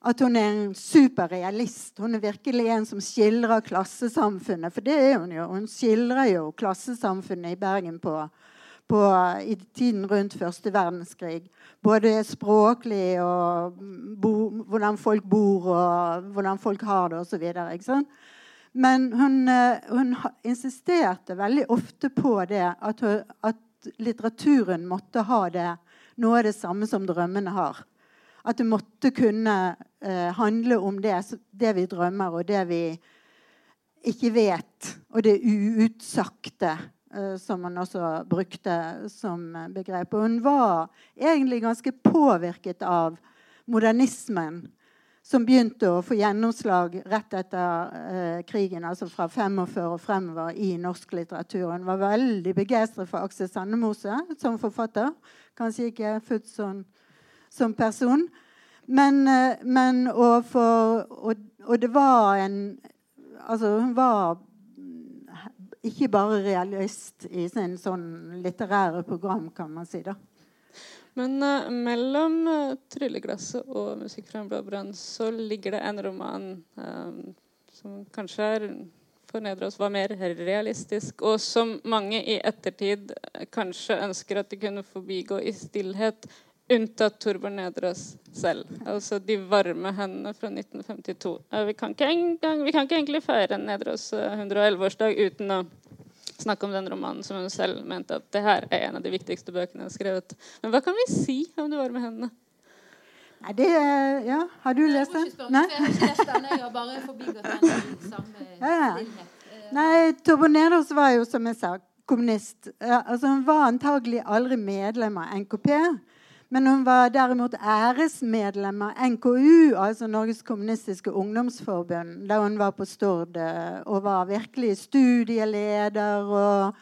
at hun er en superrealist. Hun er virkelig en som skildrer klassesamfunnet. For det er hun jo. Hun skildrer jo klassesamfunnet i Bergen på, på, i tiden rundt første verdenskrig. Både språklig og bo, hvordan folk bor og hvordan folk har det osv. Men hun, eh, hun, insisterte veldig ofte på det at, at litteraturen måtte ha det, noe av det samme som drømmene har. At det måtte kunne eh, handle om det, det, vi drømmer, og det vi ikke vet. Og det uutsagte, eh, som man også brukte som begrep. Og hun var egentlig ganske påvirket av modernismen, som begynte å få gjennomslag rett etter eh, krigen, altså fra 45 og fremover i norsk litteratur. Hun var veldig begeistret for Aksel Sandemose som forfatter. Kanskje ikke fullt sånn som person. Men, eh, men og, for, og, og, det var en Altså, hun var ikke bare realist i sin sånn litterære program, kan man si. da. Men uh, mellom uh, 'Trylleglasset' og 'Musikk fra en blå brann' så ligger det en roman um, som kanskje er for Nedreås var mer realistisk, og som mange i ettertid kanskje ønsker at de kunne forbigå i stillhet Unntatt Torbjørn Nedreås selv. Altså de varme hendene fra 1952. Vi kan ikke, engang, vi kan ikke egentlig feire Nedreås 111-årsdag eh, uten å snakke om den romanen som hun selv mente at det her er en av de viktigste bøkene hun har skrevet. Men hva kan vi si om de varme hendene? Nei, det Ja, har du lest den? Nei? Jeg har ikke lest den. Jeg har bare forbigått den i samme ja. Eh, Nei, Torbjørn Nedreås var jo, som jeg sa, kommunist. Altså, hun var antagelig aldri medlem av NKP. Men hun var derimot æresmedlem av NKU, altså Norges kommunistiske ungdomsforbund, da hun var på Stord eh, og var virkelig studieleder og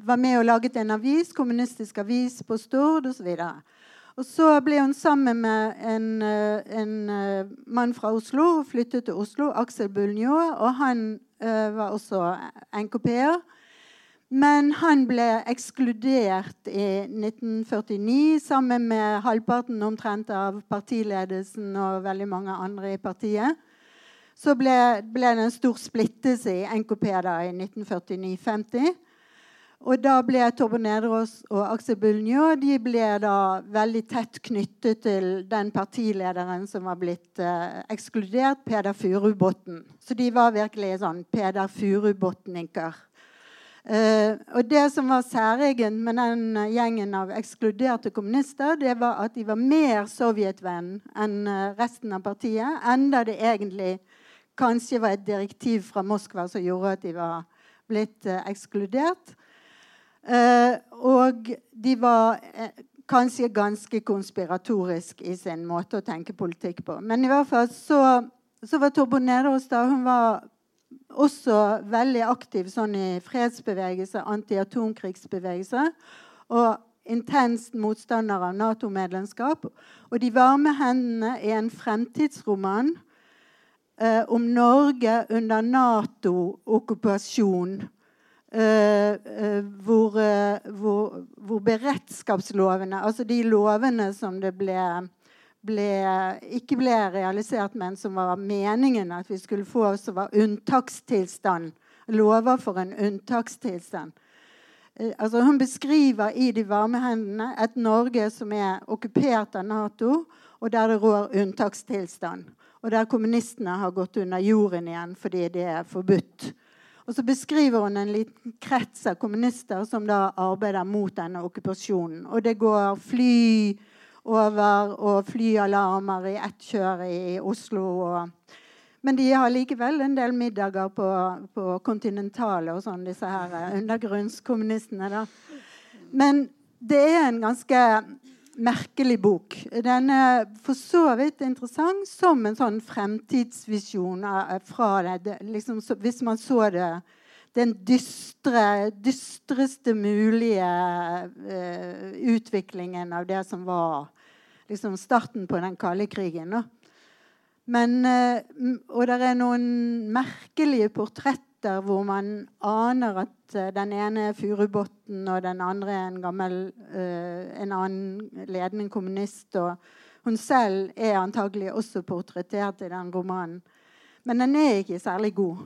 var med og laget en avis, kommunistisk avis på Stord osv. Og så ble hun sammen med en, eh, en eh, mann fra Oslo og flyttet til Oslo, Aksel Bulnjå, og han ø, var også NKP-er. Men han ble ekskludert i 1949 sammen med halvparten omtrent av partiledelsen og veldig mange andre i partiet. Så ble, ble det en stor splittelse i NKP da i 1949-50. Og da ble Torbjørn Nedreås og Aksel Bulnjå de ble da veldig tett knyttet til den partilederen som var blitt eh, ekskludert, Peder Furubotn. Så de var virkelig sånn Peder Furubotniker. Uh, og Det som var særegent med den gjengen av ekskluderte kommunister, det var at de var mer sovjetvenn enn uh, resten av partiet. Enda det egentlig kanskje var et direktiv fra Moskva som gjorde at de var blitt uh, ekskludert. og de var kanskje ganske konspiratorisk i sin måte å tenke politikk på. Men i hvert fall så, så var Torbjørn Nederås da hun var også veldig aktiv sånn i fredsbevegelse, anti-atomkrigsbevegelse. Og intenst motstander av Nato-medlemskap. Og 'De varme hendene' er en fremtidsroman eh, om Norge under Nato-okkupasjon. Eh, eh, hvor, eh, hvor, beredskapslovene, altså de lovene som det ble ble, ikke ble realisert, men som var meningen at vi skulle få, som var unntakstilstand. Lover for en unntakstilstand. Eh, altså hun beskriver i 'De varme hendene' et Norge som er okkupert av Nato, og der det rår unntakstilstand. Og der kommunistene har gått under jorden igjen fordi det er forbudt. Og så beskriver hun en liten krets av kommunister som da arbeider mot denne okkupasjonen. Og det går fly over og flyalarmer i ett kjør i Oslo. Og, men de har likevel en del middager på, på kontinentale og sånn, disse her eh, undergrunnskommunistene. da. Men det er en ganske merkelig bok. Den er for så vidt interessant som en sånn fremtidsvisjon fra det. Liksom, hvis man så det den dystre, dystreste mulige uh, utviklingen av det som var liksom starten på den kalde krigen. Men, uh, og det er noen merkelige portretter hvor man aner at uh, den ene er Furubotn, og den andre er en gammel en annen ledende kommunist. og hun selv er antagelig også portrettert i den romanen. Men den er ikke særlig god.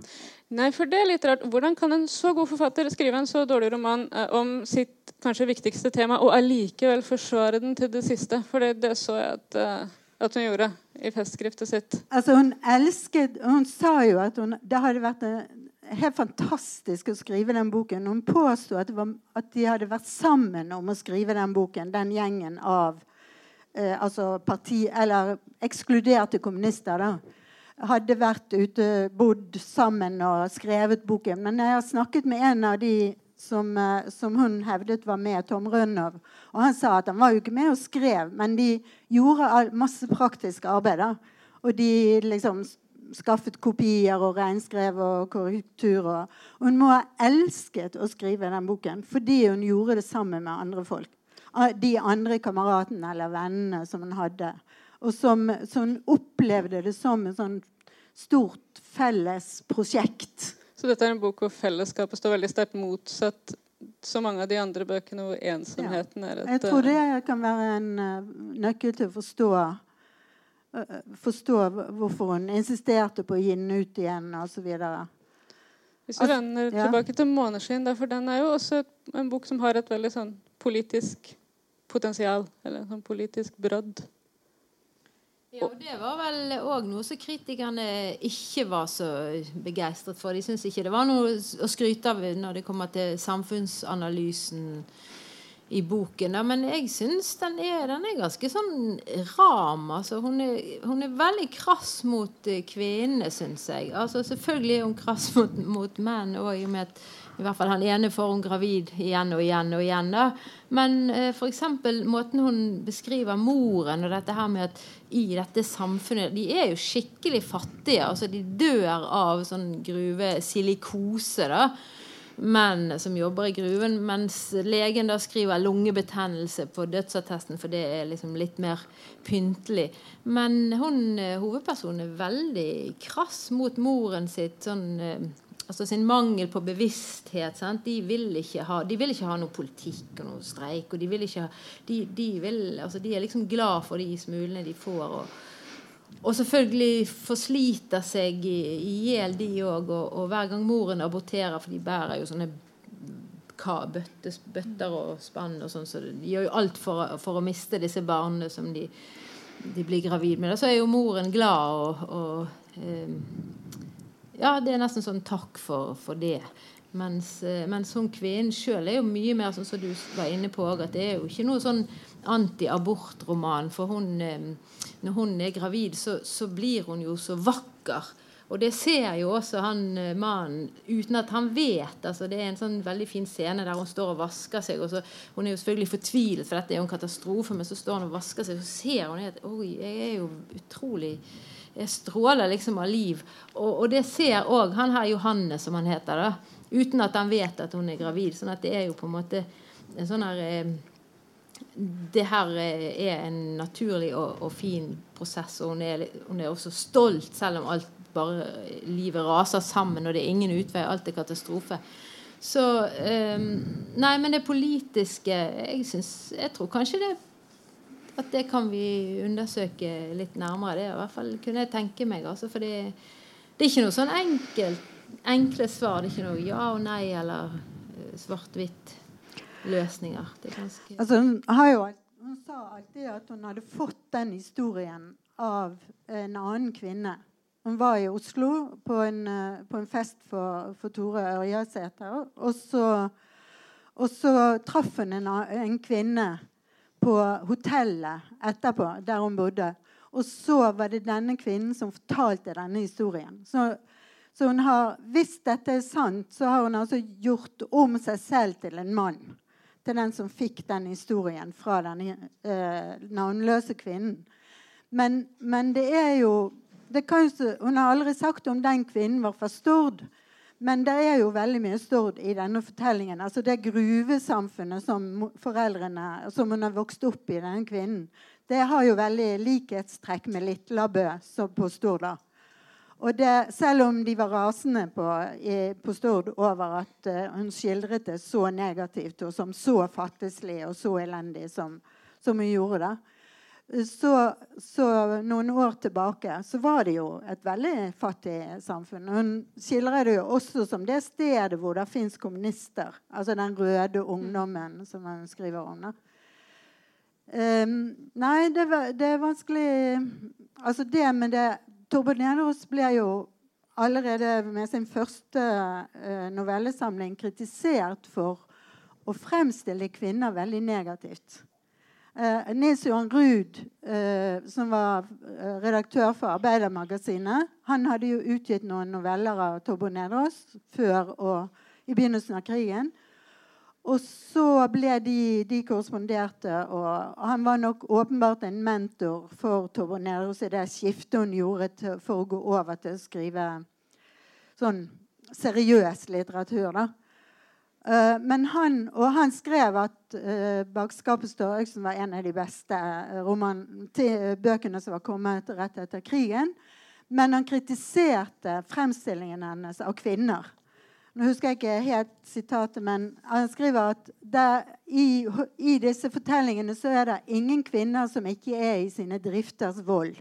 Nei, for det er litt rart. Hvordan kan en så god forfatter skrive en så dårlig roman eh, om sitt kanskje viktigste tema, og allikevel forsvare den til det siste? For det, det så jeg at, uh, at, hun gjorde i festskriftet sitt. Altså, hun elsket Hun sa jo at hun, det hadde vært en, helt fantastisk å skrive den boken. Hun påsto at, at, de hadde vært sammen om å skrive den boken, den gjengen av eh, altså parti, eller ekskluderte kommunister. da hadde vært ute, bodd sammen og skrevet boken. Men jeg har snakket med en av de som, eh, som hun hevdet var med, Tom Rønnow. Og han sa at han var jo ikke med og skrev, men de gjorde masse praktisk arbeid. da. Og de liksom skaffet kopier og regnskrev og korrektur. Og hun må ha elsket å skrive den boken fordi hun gjorde det sammen med andre folk. De andre kameratene eller vennene som hun hadde. Og som, som opplevde det som et sånn stort felles prosjekt. Så dette er en bok hvor fellesskapet står veldig sterkt motsatt så mange av de andre bøkene hvor ensomheten ja. er et Jeg tror det kan være en uh, nøkkel til å forstå uh, Forstå hvorfor hun insisterte på å gi den ut igjen, osv. Hvis vi renner ja. tilbake til 'Måneskinn', for den er jo også en bok som har et veldig sånn politisk potensial. Eller sånn politisk brodd. Ja, og Det var vel òg noe som kritikerne ikke var så begeistret for. De syns ikke det var noe å skryte av når det kommer til samfunnsanalysen i boken. Men jeg syns den, den, er ganske sånn ram. Altså, hun, er, hun er veldig krass mot eh, kvinnene, syns jeg. Altså, selvfølgelig er hun krass mot, mot menn òg, i og med at i hvert fall han ene får hun gravid igjen og igjen og igjen. Da. Men eh, f.eks. måten hun beskriver moren og dette her med at i dette samfunnet De er jo skikkelig fattige. altså De dør av sånn gruvesilikose. da menn som jobber i gruven, mens legen da skriver lungebetennelse på dødsattesten, for det er liksom litt mer pyntelig. Men hun, eh, hovedpersonen er veldig krass mot moren sitt sånn eh, altså sin mangel på bevissthet. De vil, ha, de, vil ikke ha, noe politikk og noe streik. og De, vil ikke ha, de, de, vil, altså de er liksom glad for de smulene de får. og, og selvfølgelig forsliter seg i hjel, de òg. Og, og, hver gang moren aborterer, for de bærer jo sånne bøtter, bøtter og spann og sånn, så de gjør jo alt for, for å miste disse barna som de, de blir gravid med. Og Så er jo moren glad og, og um, ja, det er nesten sånn takk for, for det. Mens, eh, mens hun kvinnen sjøl er jo mye mer sånn som du var inne på at det er jo ikke noe sånn anti-abortroman. For hun, eh, når hun er gravid, så, så, blir hun jo så vakker. Og det ser jo også han eh, mannen uten at han vet. altså Det er en sånn veldig fin scene der hun står og vasker seg. og så, Hun er jo selvfølgelig fortvilet, for dette er jo en katastrofe, men så står hun og vasker seg, og så ser hun at Oi, jeg er jo utrolig stråler liksom av liv. Og, og det ser òg han her Johannes, som han heter, da, uten at han vet at hun er gravid. sånn at det er jo på en måte en sånn her eh, det her eh, er en naturlig og, og fin prosess, og hun er, hun er, også stolt, selv om alt bare livet raser sammen, og det er ingen utvei, alt er katastrofe. Så eh, Nei, men det politiske Jeg, synes, jeg tror kanskje det at det kan vi undersøke litt nærmere. Det i hvert fall kunne jeg tenke meg. Altså, for det, er ikke noe sånn enkelt, enkle svar. Det er ikke noe ja og nei eller uh, svart-hvitt løsninger. Altså, hun, hun, sa alltid at hun hadde fått den historien av en annen kvinne. Hun var i Oslo på en, uh, på en fest for, for Tore Ørjasæter. Og så, og så traff hun en, en kvinne på hotellet etterpå, der hun bodde. Og så var det denne kvinnen som fortalte denne historien. Så, så hun har, hvis dette er sant, så har hun altså gjort om seg selv til en mann. Til den som fikk den historien fra denne eh, navnløse kvinnen. Men, men, det er jo det kan, Hun har aldri sagt om den kvinnen var fra Stord. Men det er jo veldig mye Stord i denne fortellingen. Altså Det gruvesamfunnet som foreldrene, som hun har vokst opp i, denne kvinnen, det har jo veldig likhetstrekk med Litlabø på Stord. da. Og det, selv om de var rasende på, på Stord over at uh, hun skildret det så negativt og som så fattigslig og så elendig som, som hun gjorde det, så, så, noen år tilbake så var det jo et veldig fattig samfunn. Hun skildrer det jo også som det stedet hvor det fins kommunister. Altså den røde ungdommen som hun skriver om. Um, nei, det, det, er vanskelig Altså det med det Torbjørn Nederås ble jo allerede med sin første uh, novellesamling kritisert for å fremstille kvinner veldig negativt. Uh, Nils Johan Ruud, uh, som var uh, redaktør for Arbeidermagasinet, han hadde jo utgitt noen noveller av Tobbo Nedrås før og i begynnelsen av krigen. Og så ble de, de korresponderte, og, han var nok åpenbart en mentor for Tobbo Nedrås i det skiftet hun gjorde til, for å gå over til å skrive sånn seriøs litteratur. da. Uh, men han, og han skrev at uh, 'Bak skapet står øksen' var en av de beste uh, roman, bøkene som var kommet rett etter krigen. Men han kritiserte fremstillingen hennes av kvinner. Nå husker jeg ikke helt sitatet, men han skriver at der, i, i, disse fortellingene så er det ingen kvinner som ikke er i sine drifters vold.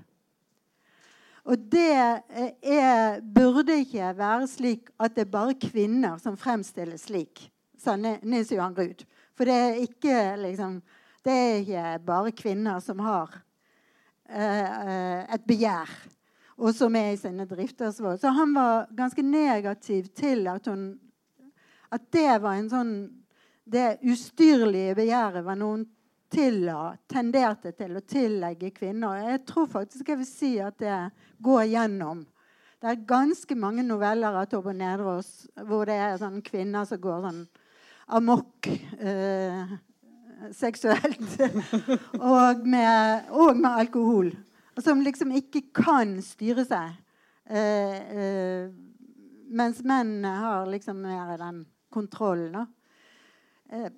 Og det er, burde ikke være slik at det er bare kvinner som fremstilles slik sa Nils Johan Ruud. For det er ikke liksom Det er ikke bare kvinner som har eh, et begjær, og som er i sine drifters vold. Så han var ganske negativ til at hun At det var en sånn Det ustyrlige begjæret var noen tilla, tenderte til å tillegge kvinner. Jeg tror faktisk jeg vil si at det går gjennom. Det er ganske mange noveller av Torben Nedreås hvor det er sånn kvinner som går sånn amok eh, seksuelt. (laughs) og, med, og, med, alkohol. Som liksom ikke kan styre seg. Eh, eh, mens menn har liksom mer den kontrollen. Eh,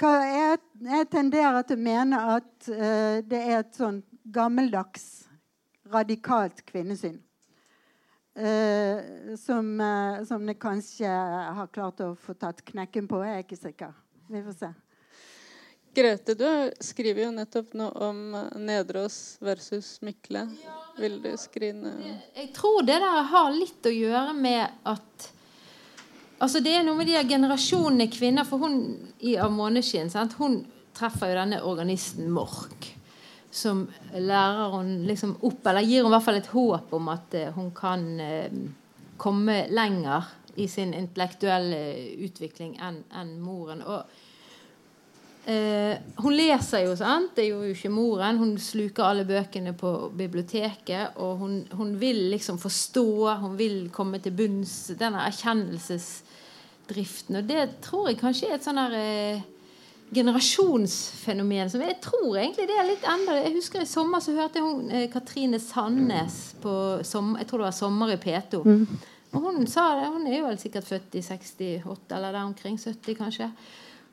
jeg, jeg, tenderer til å mene at eh, det er et sånn gammeldags, radikalt kvinnesyn. Uh, som, uh, som det kanskje har klart å få tatt knekken på. Jeg er ikke sikker. Vi får se. Grete, du skriver jo nettopp noe om Nedreås versus Mykle. Vil du skrine Jeg tror det der har litt å gjøre med at Altså Det er noe med de generasjonene kvinner For hun i Av måneskinn hun treffer jo denne organisten Mork som lærer hun liksom opp, eller gir hun i hvert fall et håp om at uh, hun kan uh, komme lenger i sin intellektuelle utvikling enn en moren. Og eh, hun leser jo, sant? Det gjorde jo ikke moren. Hun sluker alle bøkene på biblioteket. Og hun, hun vil liksom forstå, hun vil komme til bunns. Denne erkjennelsesdriften. Og det tror jeg kanskje er et sånn her generasjonsfenomen som jeg tror egentlig det er litt enda Jeg husker i sommer så hørte jeg hun, eh, Katrine Sandnes på som, jeg tror det var 'Sommer i P2'. Mm. Og hun sa det, hun er jo vel sikkert født i 68 eller der omkring 70 kanskje.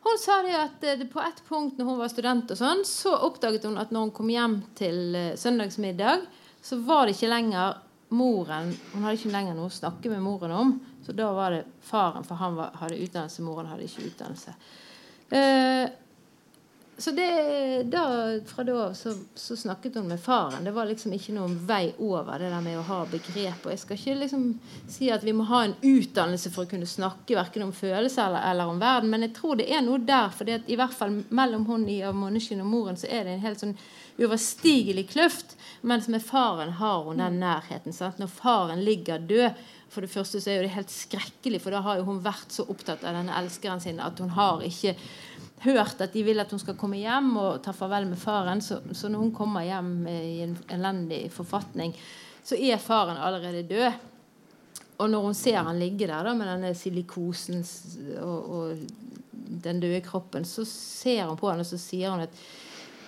Hun sa det at eh, på et punkt når hun var student, og sånn, så oppdaget hun at når hun kom hjem til eh, søndagsmiddag, så var det ikke lenger moren Hun hadde ikke lenger noe å snakke med moren om. Så da var det faren, for han var, hadde utdannelse, moren hadde ikke utdannelse. Eh, så det, da, fra da av så, så, snakket hun med faren. Det var liksom ikke noen vei over det der med å ha begrep. Og jeg skal ikke liksom si at vi må ha en utdannelse for å kunne snakke verken om følelser eller, eller, om verden, men jeg tror det er noe der. For i hvert fall mellom hun i av Måneskinn og moren så er det en helt sånn uoverstigelig kløft. Mens med faren har hun den nærheten. Sant? Når faren ligger død, for det første så er det helt skrekkelig, for da har jo hun vært så opptatt av denne elskeren sin at hun har ikke hørt at de vil at hun skal komme hjem og ta farvel med faren. Så, så når hun kommer hjem i en elendig forfatning, så er faren allerede død. Og når hun ser han ligge der da, med denne silikosen og, og den døde kroppen, så ser hun på han og så sier hun at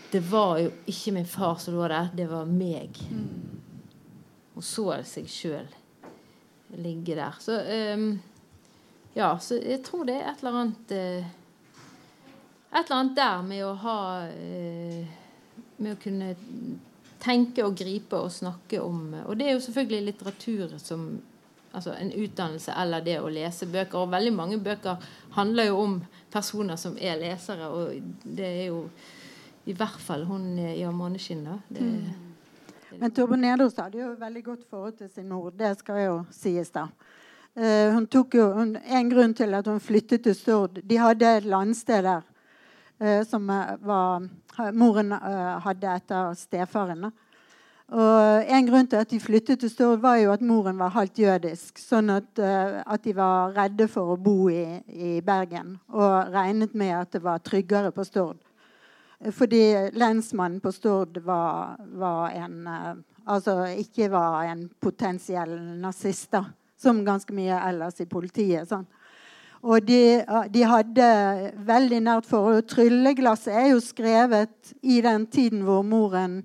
det var jo ikke min far som lå der, det var meg. Mm. Hun så seg sjøl ligge der. Så um, ja, så jeg tror det er et eller annet uh, Et eller annet der med å ha uh, Med å kunne tenke og gripe og snakke om Og det er jo selvfølgelig litteratur som altså en utdannelse eller det å lese bøker. Og veldig mange bøker handler jo om personer som er lesere, og det er jo i hvert fall hun i 'Måneskinn'. da. Det, mm. Men Torben Nedos hadde jo veldig godt forhold til sin mor. Det skal jo sies, da. Uh, hun tok jo, En grunn til at hun flyttet til Stord De hadde et landsted der uh, som eh, var, moren hadde etter stefaren. Og En grunn til at de flyttet til Stord, var jo at moren var halvt jødisk. Sånn at, at de var redde for å bo i, i Bergen og regnet med at det var tryggere på Stord. Fordi lensmannen på Stord var, var en eh, Altså ikke var en potensiell nazist, da. Som ganske mye ellers i politiet. sånn. Og de, de, hadde veldig nært forhold. 'Trylleglasset' er jo skrevet i den tiden hvor moren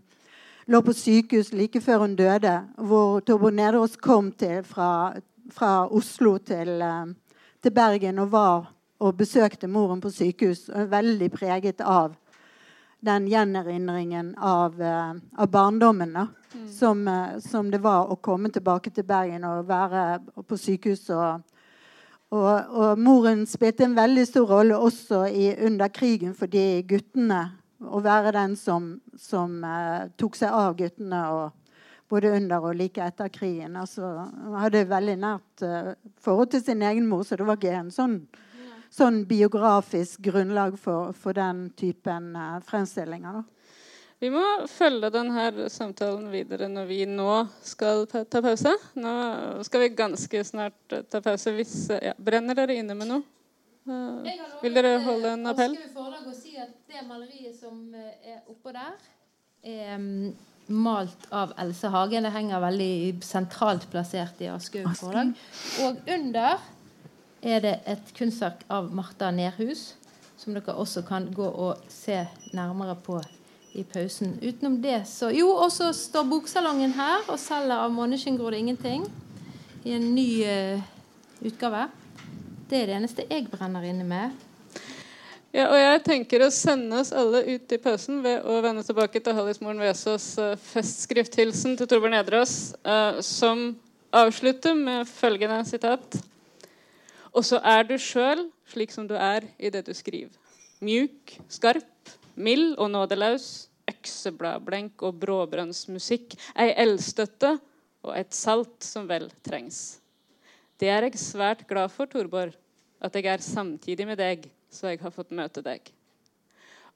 lå på sykehus like før hun døde. Hvor Torbo Nederås kom til fra, fra Oslo til, eh, til, Bergen og var og besøkte moren på sykehus. Veldig preget av den gjenerindringen av, uh, av barndommen mm. som, uh, som, det var å komme tilbake til Bergen og være på sykehus. Og, og, og moren spilte en veldig stor rolle også i, under krigen for de guttene Å være den som, som uh, tok seg av guttene og, både under og like etter krigen. Altså, hadde veldig nært forhold til sin egen mor, så det var ikke en sånn sånn biografisk grunnlag for, for den typen uh, fremstillinger. Da. Vi må følge denne samtalen videre når vi nå skal ta pause. Nå skal vi ganske snart ta pause. Hvis, ja, brenner dere inne med noe? Uh, vil dere holde en appell? Jeg si at Det maleriet som eh, er oppå der, er um, malt av Else Hagen. Det henger veldig sentralt plassert i Aschehoug forlag. Og under er det et kunstverk av Marta Nerhus, som dere også kan gå og se nærmere på i pausen. Utenom det så Jo, og så står Boksalongen her og selger av 'Måneskinn gror det ingenting' i en ny uh, utgave. Det er det eneste jeg brenner inne med. Ja, og jeg tenker å sende oss alle ut i pausen ved å vende tilbake til Hallis Moren Vesaas uh, festskrifthilsen til Torbjørn Edraas, uh, som avslutter med følgende sitat. Og så er du sjøl slik som du er i det du skriver. Mjuk, skarp, mild og nådeløs. Øksebladblenk og bråbrønnsmusikk. Ei eldstøtte og et salt som vel trengs. Det er jeg svært glad for, Torborg, at jeg er samtidig med deg, så jeg har fått møte deg.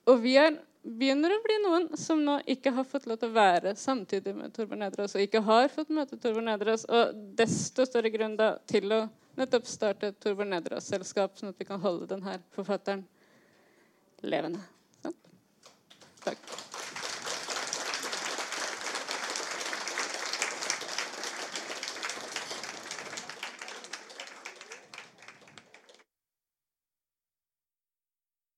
Og vi er, begynner å bli noen som nå ikke har fått lov til å være samtidig med Torbjørn Nedreås, og ikke har fått møte Torbjørn Nedreås, og desto større grunn da til å nettopp startet Torbjørn Nedras selskap, sånn at vi kan holde denne forfatteren levende. Sånn. Takk.